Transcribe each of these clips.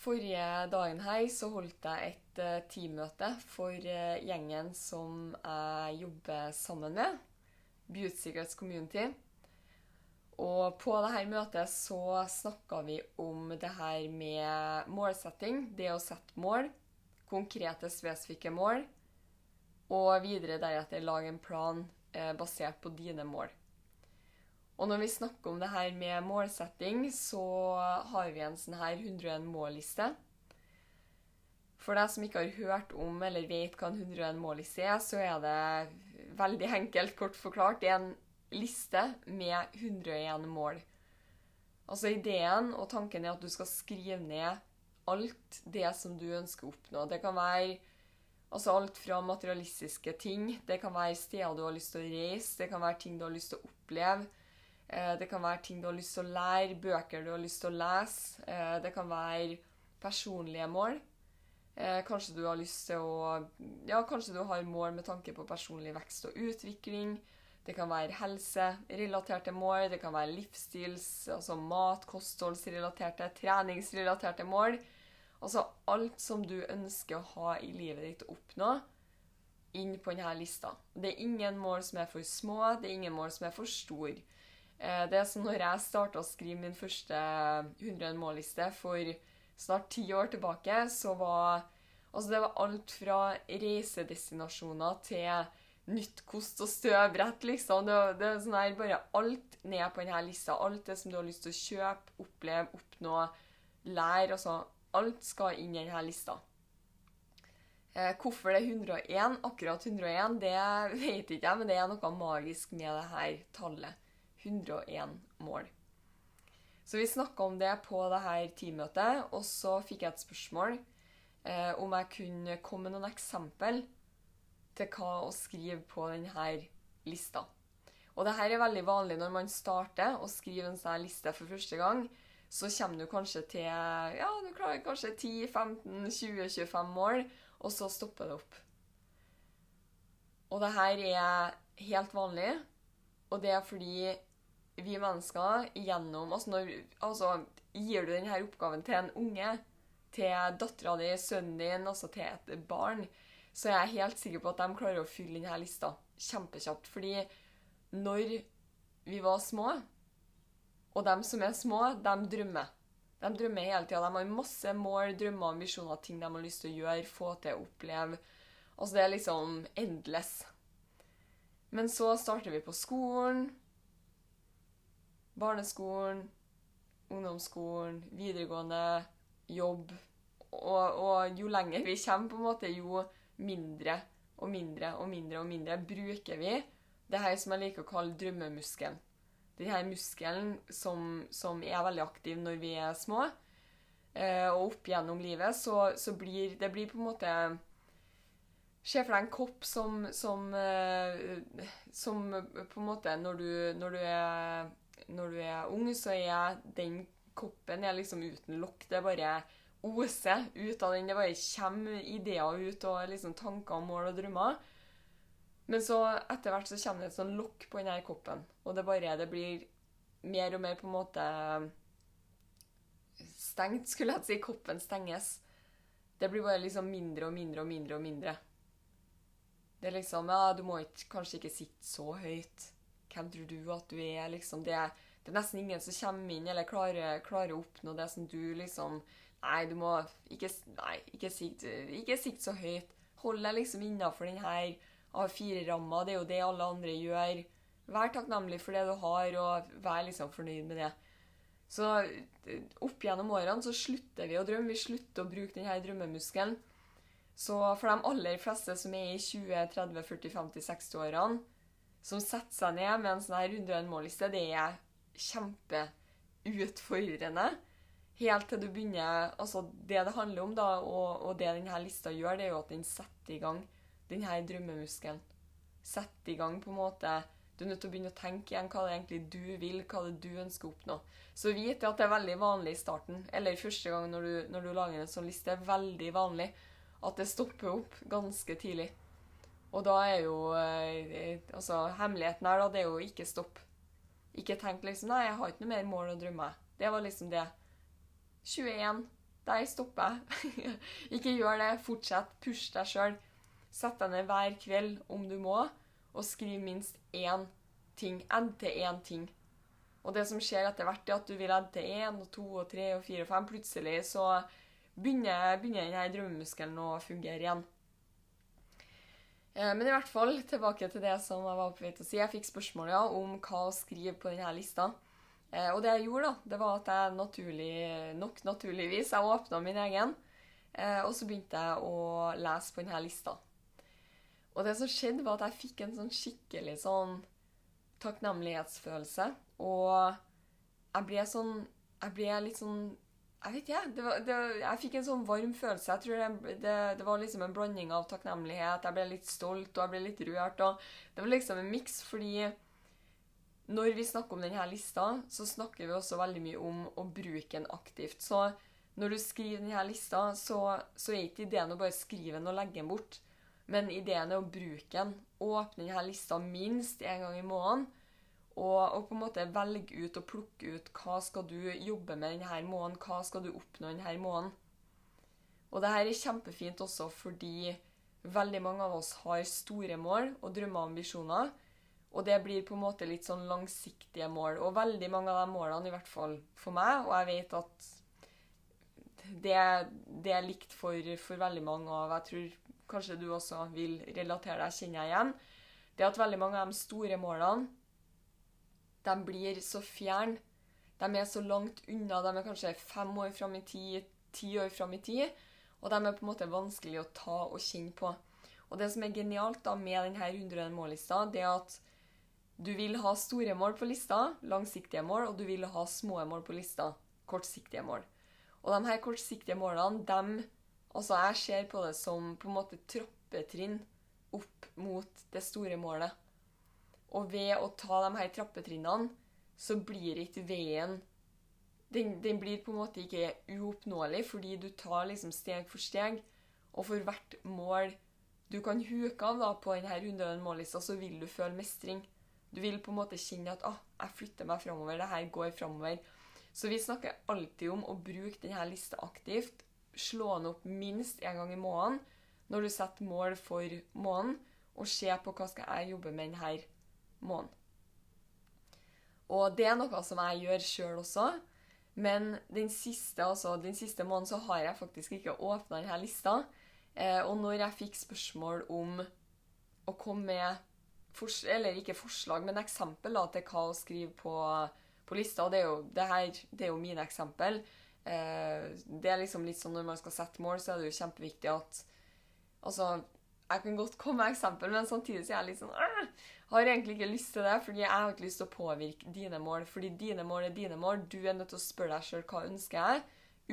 Forrige dagen her så holdt jeg et eh, teammøte for eh, gjengen som jeg jobber sammen med, Beauty Secrets Community. Og på dette møtet så snakka vi om det her med målsetting, det å sette mål, konkrete, spesifikke mål, og videre deretter lage en plan eh, basert på dine mål. Og når vi snakker om det her med målsetting, så har vi en sånn her 101 mål-liste. For deg som ikke har hørt om eller vet hva en 101 mål-liste er, så er det veldig enkelt, kort forklart, det er en liste med 101 mål. Altså ideen og tanken er at du skal skrive ned alt det som du ønsker å oppnå. Det kan være altså alt fra materialistiske ting, det kan være steder du har lyst til å reise, det kan være ting du har lyst til å oppleve, Det kan være ting du har lyst til å lære, bøker du har lyst til å lese. Eh, Det kan være personlige mål. Eh, Kanskje du har lyst til å Ja, kanskje du har mål med tanke på personlig vekst og utvikling. Det kan være helserelaterte mål, det kan være livsstils, altså mat, kostholdsrelaterte, treningsrelaterte mål. Altså alt som du ønsker å ha i livet ditt å oppnå, inn på denne lista. Det er ingen mål som er for små, det er ingen mål som er for store. Eh, Det er som når jeg starta å skrive min første 101 mål-liste for snart ti år tilbake, så var Altså, det var alt fra reisedestinasjoner til nytt kost- og støvbrett, liksom. Det, det er sånn her bare alt ned på denne lista. Alt det som du har lyst til å kjøpe, oppleve, oppnå, lære. Altså, alt skal inn i denne lista. Eh, hvorfor det er 101, akkurat 101, det vet ikke jeg, men det er noe magisk med det her tallet. 101 mål. Så vi snakka om det på det her teammøtet, og så fikk jeg et spørsmål eh, om jeg kunne komme med noen eksempel til hva å skrive på denne lista. Og det her er veldig vanlig når man starter å skrive en sånn liste for første gang. Så kommer du kanskje til ja, du klarer kanskje 10-15-20-25 mål, og så stopper det opp. Og det her er helt vanlig, og det er fordi vi mennesker gjennom altså, når, altså Gir du denne oppgaven til en unge, til dattera di, sønnen din, altså til et barn, så er jeg helt sikker på at de klarer å fylle denne lista kjempekjapt. Fordi når vi var små, og de som er små, de drømmer. De drømmer hele tida. De har masse mål, drømmer, ambisjoner, ting de har lyst til å gjøre, få til, oppleve. Altså, det er liksom endless. Men så starter vi på skolen. Barneskolen, ungdomsskolen, videregående, jobb. Og, og jo lenger vi kommer, på en måte, jo mindre og mindre og mindre og mindre bruker vi det her som jeg liker å kalle drømmemuskelen. Den her muskelen som, som er veldig aktiv når vi er små. Eh, og opp gjennom livet så, så blir det blir på en måte Se for deg en kopp som, som, eh, som på en måte Når du, når du, er, når du er ung, så er den koppen er liksom uten lokk. Det bare oser ut av den. Det bare kommer ideer ut, og liksom tanker, mål og drømmer. Men så etter hvert så kommer det et sånn lokk på denne koppen. Og det bare det blir mer og mer på en måte stengt, skulle jeg si. Koppen stenges. Det blir bare liksom mindre og mindre og mindre og mindre. Det er liksom Ja, du må ikke, kanskje ikke sitte så høyt. Hvem tror du at du er? liksom, Det, det er nesten ingen som kommer inn eller klarer, klarer å oppnå det som du liksom Nei, du må ikke, nei, ikke sikt, ikke sikt så høyt. Hold deg liksom innafor denne her A4-ramma. Det er jo det alle andre gjør. Vær takknemlig for det du har, og vær liksom fornøyd med det. Så opp gjennom årene så slutter vi å drømme. Vi slutter å bruke denne drømmemuskelen. Så for de aller fleste som er i 20-, 30-, 40-, 50-, 60-årene, som setter seg ned med en sånn her 101 målliste, det er kjempeutfordrende. Helt til du begynner Altså, det det handler om, da, og, og det denne lista gjør, det er jo at den setter i gang denne drømmemuskelen. Setter i gang på en måte Du er nødt til å begynne å tenke igjen hva det egentlig du vil, hva det du ønsker å oppnå. Så vit at det er veldig vanlig i starten, eller første gang når du, når du lager en sånn liste, er veldig vanlig at det stopper opp ganske tidlig. Og da er jo eh, Altså, hemmeligheten her, da, det er jo ikke stopp. Ikke tenk liksom Nei, jeg har ikke noe mer mål og drømmer. Det var liksom det. 21. Der stopper jeg. ikke gjør det. Fortsett. Push deg sjøl. Sett deg ned hver kveld om du må, og skriv minst én ting. Edd til én ting. Og det som skjer etter hvert, er at du vil edde til én og to og tre og fire og fem. Plutselig så begynner, begynner denne drømmemuskelen å fungere igjen. Eh, men i hvert fall, tilbake til det som jeg var på vei til å si. Jeg fikk spørsmål ja, om hva å skrive på denne lista. Eh, og det jeg gjorde, da, det var at jeg naturlig nok naturligvis jeg åpna min egen. Eh, og så begynte jeg å lese på denne lista. Og det som skjedde, var at jeg fikk en sånn skikkelig sånn takknemlighetsfølelse. Og jeg ble sånn Jeg ble litt sånn jeg vet ikke. Det var, det, jeg fikk en sånn varm følelse. Jeg tror det, det, det, var liksom en blanding av takknemlighet. Jeg ble litt stolt, og jeg ble litt rørt. Det var liksom en miks, fordi når vi snakker om denne lista, så snakker vi også veldig mye om å bruke den aktivt. Så når du skriver denne lista, så, så er ikke ideen å bare skrive den og legge den bort. Men ideen er å bruke den. Åpne denne lista minst én gang i måneden og, og, på en måte velge ut og plukke ut hva skal du jobbe med denne måneden, hva skal du oppnå denne måneden. Og det her er kjempefint også fordi veldig mange av oss har store mål og drømmer og ambisjoner. Og det blir på en måte litt sånn langsiktige mål. Og veldig mange av de målene, i hvert fall for meg, og jeg vet at det, det er likt for, for veldig mange, og jeg tror kanskje du også vil relatere deg, kjenner jeg igjen, det er at veldig mange av de store målene de blir så fjern. De er så langt unna. De er kanskje fem år fram i tid, ti år fram i tid. Og de er på en måte vanskelig å ta og kjenne på. Og det som er genialt da med denne 100 mål-lista, det er at du vil ha store mål på lista, langsiktige mål, og du vil ha små mål på lista, kortsiktige mål. Og de her kortsiktige målene, dem Altså, jeg ser på det som på en måte trappetrinn opp mot det store målet. Og ved å ta de her trappetrinnene, så blir ikke veien den, den, blir på en måte ikke uoppnåelig, fordi du tar liksom steg for steg. Og for hvert mål du kan huke av da, på denne 100 mållista, så vil du føle mestring. Du vil på en måte kjenne at ah, 'jeg flytter meg framover', det her går framover. Så vi snakker alltid om å bruke denne lista aktivt. Slå den opp minst én gang i måneden når du setter mål for måneden, og se på hva skal jeg jobbe med denne måneden. Og det er noe som jeg gjør sjøl også. Men den siste, altså, den siste måneden så har jeg faktisk ikke åpna denne lista. Eh, og når jeg fikk spørsmål om å komme med Eller ikke forslag, men eksempel da, til hva å skrive på, på lista Og det er jo, det her, det er jo mine eksempel. Eh, det er liksom litt sånn når man skal sette mål, så er det jo kjempeviktig at Altså, jeg kan godt komme med eksempel, men samtidig så er jeg litt sånn har egentlig ikke lyst til det, fordi jeg har ikke lyst til å påvirke dine mål. Fordi dine mål er dine mål. Du er nødt til å spørre deg sjøl hva ønsker jeg,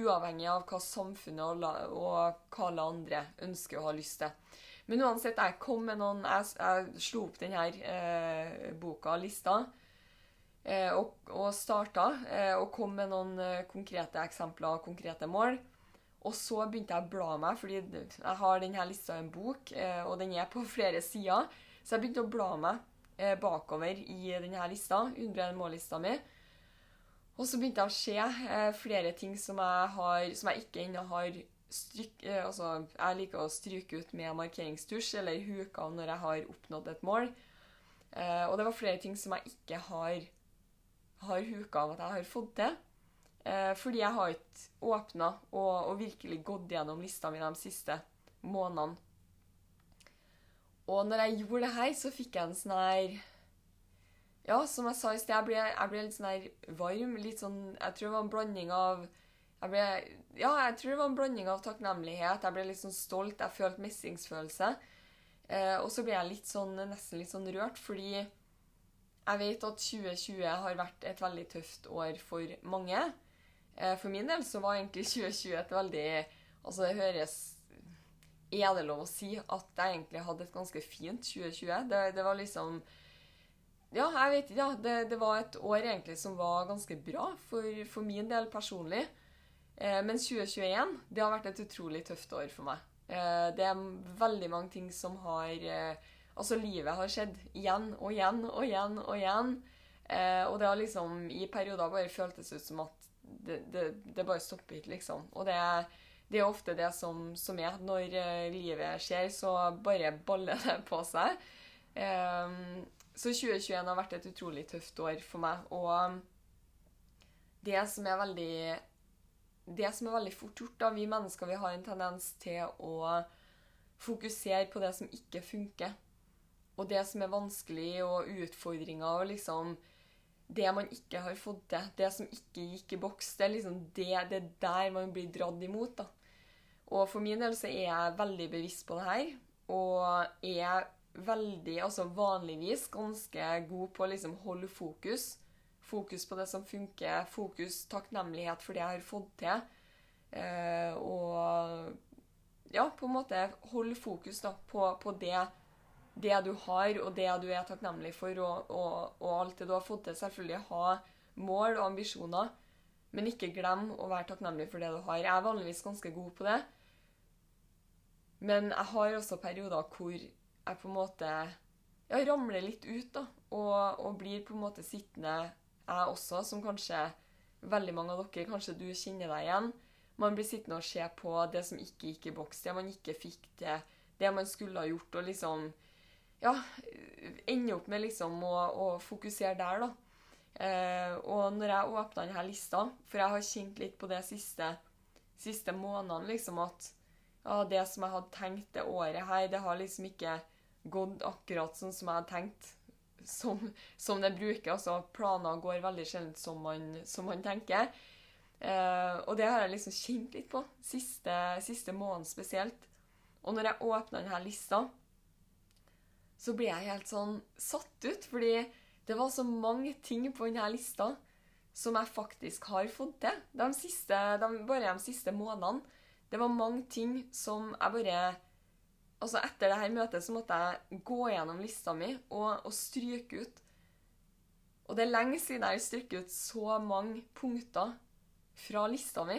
uavhengig av hva samfunnet og, la, og hva alle andre ønsker og har lyst til. Men uansett, jeg kom med noen Jeg, jeg slo opp denne eh, boka, lista, eh, og, og starta. Eh, og kom med noen eh, konkrete eksempler og konkrete mål. Og så begynte jeg å bla meg, fordi jeg har denne lista i en bok, eh, og den er på flere sider. Så jeg begynte å bla meg eh, bakover i denne lista, 101 mål-lista mi. Og så begynte jeg å se eh, flere ting som jeg, har, som jeg ikke ennå har stryk, altså, Jeg liker å stryke ut med markeringstusj eller huke av når jeg har oppnådd et mål. Og det var flere ting som jeg ikke har, har huka av at jeg har fått til. Eh, fordi jeg har ikke åpna og, og virkelig gått gjennom lista mi de siste månedene. Og når jeg gjorde det her, så fikk jeg en sånn her Ja, som jeg sa i sted, jeg ble, jeg ble litt sånn her varm. Litt sånn Jeg tror det var en blanding av Jeg ble Ja, jeg tror det var en blanding av takknemlighet. Jeg ble litt sånn stolt. Jeg følte mestringsfølelse. Eh, og så ble jeg litt sånn, nesten litt sånn rørt, fordi jeg vet at 2020 har vært et veldig tøft år for mange. Eh, for min del så var egentlig 2020 et veldig Altså, det høres Er det lov å si at jeg egentlig hadde et ganske fint 2020? Det, det var liksom Ja, jeg vet ikke. Ja, det, det var et år egentlig som var ganske bra for, for min del personlig. Eh, men 2021 det har vært et utrolig tøft år for meg. Eh, det er veldig mange ting som har eh, Altså, livet har skjedd igjen og igjen og igjen og igjen. Eh, og det har liksom i perioder bare føltes ut som at det, det, bare stopper ikke, liksom. Og det det er ofte det som, som er. Når eh, livet skjer, så bare baller det på seg. Eh, så 2021 har vært et utrolig tøft år for meg. Og det som er veldig det som er veldig fort gjort, da, vi mennesker vi har en tendens til å fokusere på det som ikke funker. Og det som er vanskelig, og utfordringer og liksom Det man ikke har fått til, det som ikke gikk i boks, det er liksom det, det er der man blir dratt imot. da. Og for min del så er jeg veldig bevisst på det her, og er veldig, altså vanligvis ganske god på å liksom holde fokus fokus på det som funker, fokus, takknemlighet for det jeg har fått til. Eh, og ja, på en måte holde fokus da, på, på det, det, du har, og det du er takknemlig for, og, og, og, alt det du har fått til. Selvfølgelig ha mål og ambisjoner, men ikke glem å være takknemlig for det du har. Jeg er vanligvis ganske god på det, men jeg har også perioder hvor jeg på en måte ja, ramler litt ut, da, og, og blir på en måte sittende jeg også, som kanskje veldig mange av dere Kanskje du kjenner deg igjen. Man blir sittende og se på det som ikke gikk i boks, det man ikke fikk til, det man skulle ha gjort, og liksom Ja, ende opp med liksom å, å fokusere der, da. Eh, og når jeg åpna denne lista, for jeg har kjent litt på det siste, siste månedene, liksom at ja, det som jeg hadde tenkt det året her, det har liksom ikke gått akkurat sånn som jeg hadde tenkt som, som det bruker. Altså, planer går veldig sjelden som som man tenker. Eh, og det har jeg liksom kjent litt på siste, siste måneden spesielt. Og når jeg åpna denne lista, så ble jeg helt sånn satt ut. Fordi det var så mange ting på denne lista som jeg faktisk har fått til. De siste, de, bare de siste månedene. Det var mange ting som jeg bare altså Etter dette møtet så måtte jeg gå gjennom lista mi og, og stryke ut. Og det er lenge siden jeg har strøket ut så mange punkter fra lista mi.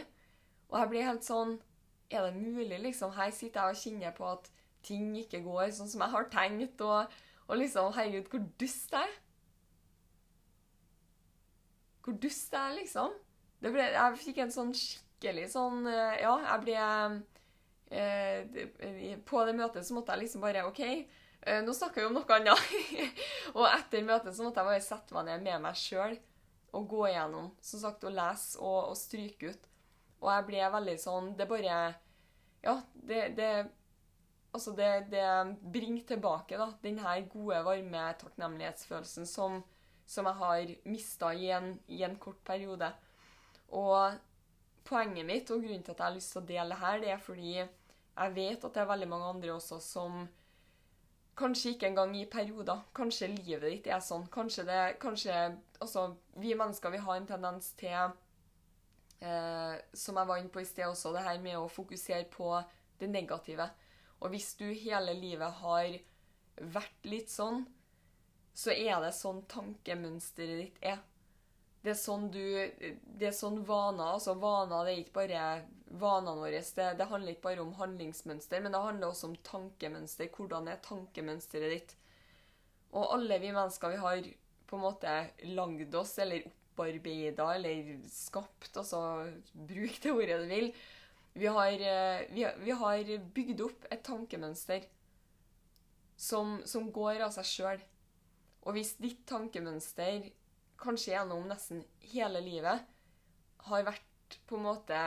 Og jeg blir helt sånn Er det mulig, liksom? Her sitter jeg og kjenner på at ting ikke går sånn som jeg har tenkt, og, og liksom Herregud, hvor dust jeg er. Hvor dust jeg er, liksom. Ble, jeg fikk en sånn skikkelig sånn eh, Ja, jeg ble eh, På det møtet så måtte jeg liksom bare OK, eh, nå snakker vi om noe annet. og etter møtet så måtte jeg bare sette meg ned med meg sjøl og gå igjennom, som sagt, og lese og, og stryke ut. Og jeg ble veldig sånn Det bare Ja, det, det Altså, det, det bringer tilbake da, den her gode, varme takknemlighetsfølelsen som, som jeg har mista i, i, en kort periode. Og poenget mitt og grunnen til at jeg har lyst til å dele det her, det er fordi jeg vet at det er veldig mange andre også som Kanskje ikke engang i perioder. Kanskje livet ditt er sånn. Kanskje det Kanskje Altså, vi mennesker, vi har en tendens til eh, Som jeg var inne på i sted også, det her med å fokusere på det negative. Og hvis du hele livet har vært litt sånn, så er det sånn tankemønsteret ditt er. Det er sånn du Det er sånn vaner Altså, vaner det er ikke bare vanene våre. Det, det, handler ikke bare om handlingsmønster, men det handler også om tankemønster. Hvordan er tankemønsteret ditt? Og alle vi mennesker, vi har på en måte lagd oss, eller opparbeida, eller skapt, altså bruk det ordet du vil. Vi har, eh, vi, vi har bygd opp et tankemønster som, som går av seg sjøl. Og hvis ditt tankemønster kanskje gjennom nesten hele livet, har vært på en måte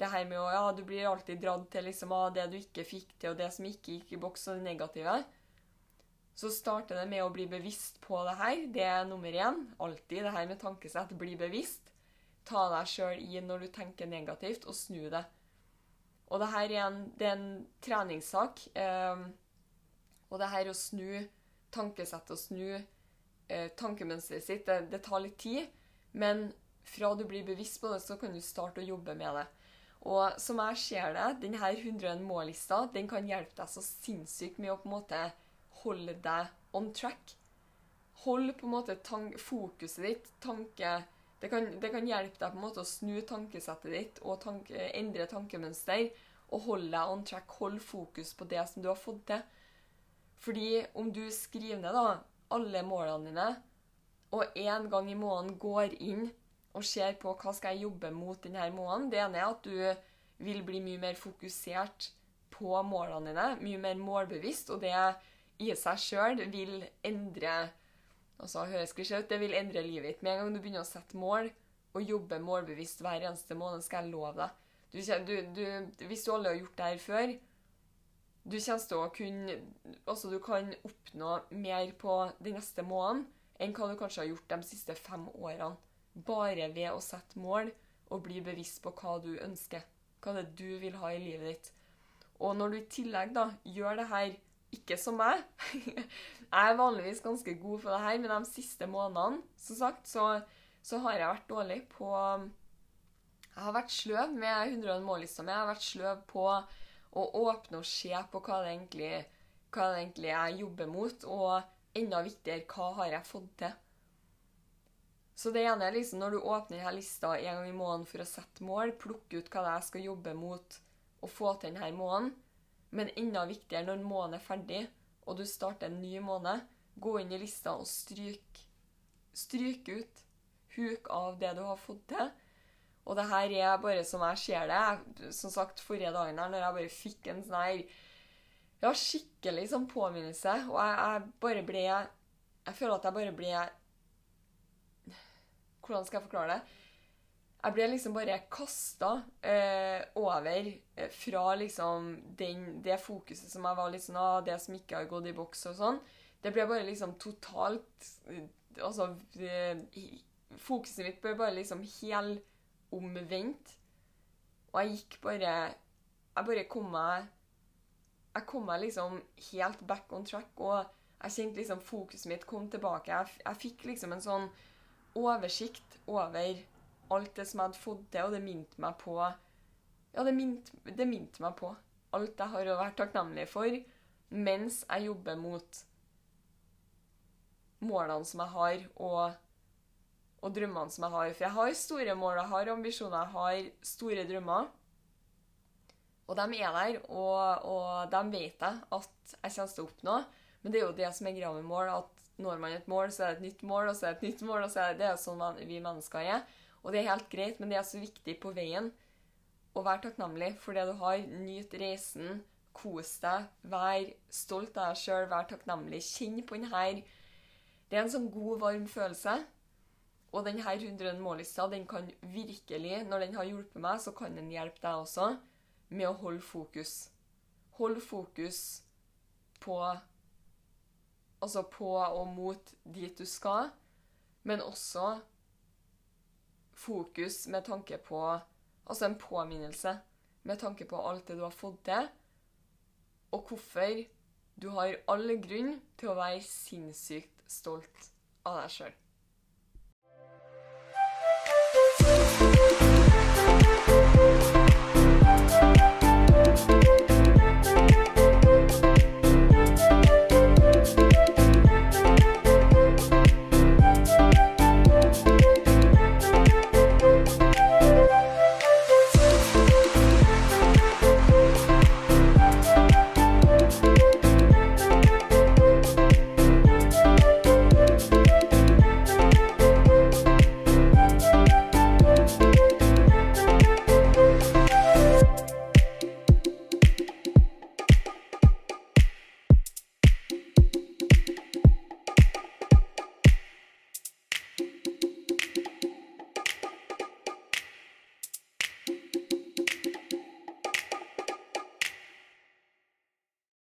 det her med å Ja, du blir alltid dratt til liksom, ah, det du ikke fikk til, og det som ikke gikk i boks, og det negative. Så starter det med å bli bevisst på det her. Det er nummer én. Alltid det her med tankesett. Bli bevisst. Ta deg sjøl i når du tenker negativt, og snu det. Og det her er en, det er en treningssak. Eh, og det her å snu tankesettet og snu eh, tankemønsteret sitt, det, det, tar litt tid. Men fra du blir bevisst på det, så kan du starte å jobbe med det. Og som jeg ser det, denne 101 mål-lista den kan hjelpe deg så sinnssykt med å på en måte holde deg on track. Hold på en måte fokuset ditt, tanke det kan, det kan, hjelpe deg på en måte å snu tankesettet ditt og tanke, endre tankemønster. Og holde deg on track, hold fokus på det som du har fått til. Fordi om du skriver ned da, alle målene dine, og én gang i måneden går inn og ser på hva skal jeg jobbe mot denne måneden Det ene er at du vil bli mye mer fokusert på målene dine, mye mer målbevisst, og det i seg sjøl vil endre altså høres klisjé ut, det vil endre livet ditt. Med en gang du begynner å sette mål og jobbe målbevisst hver eneste måned, skal jeg love deg du, du, du, Hvis du aldri har gjort det her før, du kommer til å kunne Altså, du kan oppnå mer på den neste måneden enn hva du kanskje har gjort de siste fem årene. Bare ved å sette mål og bli bevisst på hva du ønsker. Hva det er du vil ha i livet ditt. Og når du i tillegg da gjør det her ikke som meg Jeg er vanligvis ganske god for det her, men de siste månedene som sagt, så, så har jeg vært dårlig på Jeg har vært sløv med 100 mål-lista mi. Jeg har vært sløv på å åpne og se på hva det egentlig, hva det egentlig jeg jobber mot, og enda viktigere, hva har jeg fått til? Så det ene er liksom når du åpner denne lista en gang i måneden for å sette mål, plukke ut hva det er jeg skal jobbe mot og få til denne måneden. Men enda viktigere når måneden er ferdig, og du starter en ny måned, gå inn i lista og stryk, stryk ut. Huk av det du har fått til. Og det her er bare som jeg ser det. Som sagt, forrige dagen her, når jeg bare fikk en sånn her Ja, skikkelig sånn påminnelse. Og jeg, jeg, bare ble Jeg føler at jeg bare ble Hvordan skal jeg forklare det? Jeg ble liksom bare kasta eh, over eh, fra liksom den, det fokuset som jeg var litt sånn av, det som ikke har gått i boks og sånn. Det ble bare liksom totalt eh, Altså eh, Fokuset mitt ble bare liksom helt omvendt. Og jeg gikk bare Jeg bare kom meg Jeg kom meg liksom helt back on track, og jeg kjente liksom fokuset mitt kom tilbake. Jeg, jeg fikk liksom en sånn oversikt over alt det som jeg hadde fått til, og det minte meg på Ja, det minte, det minte meg på alt jeg har å være takknemlig for mens jeg jobber mot målene som jeg har, og og drømmene som jeg har. For jeg har store mål, jeg har ambisjoner, jeg har store drømmer. Og de er der, og, og de vet jeg at jeg kommer til å oppnå. Men det er jo det som er greia med mål, at når man et mål, så er det et nytt mål, og så er det et nytt mål, og så er det, det er sånn vi mennesker er. Og det er helt greit, men det er så viktig på veien å være takknemlig for det du har. Nyt reisen, kos deg, vær stolt av deg sjøl, vær takknemlig. Kjenn på den her Det er en sånn god, varm følelse. Og denne 100 mål-lista den kan virkelig, når den har hjulpet meg, så kan den hjelpe deg også med å holde fokus. Hold fokus på Altså på og mot dit du skal, men også fokus med tanke på Altså en påminnelse med tanke på alt det du har fått til, og hvorfor du har all grunn til å være sinnssykt stolt av deg sjøl.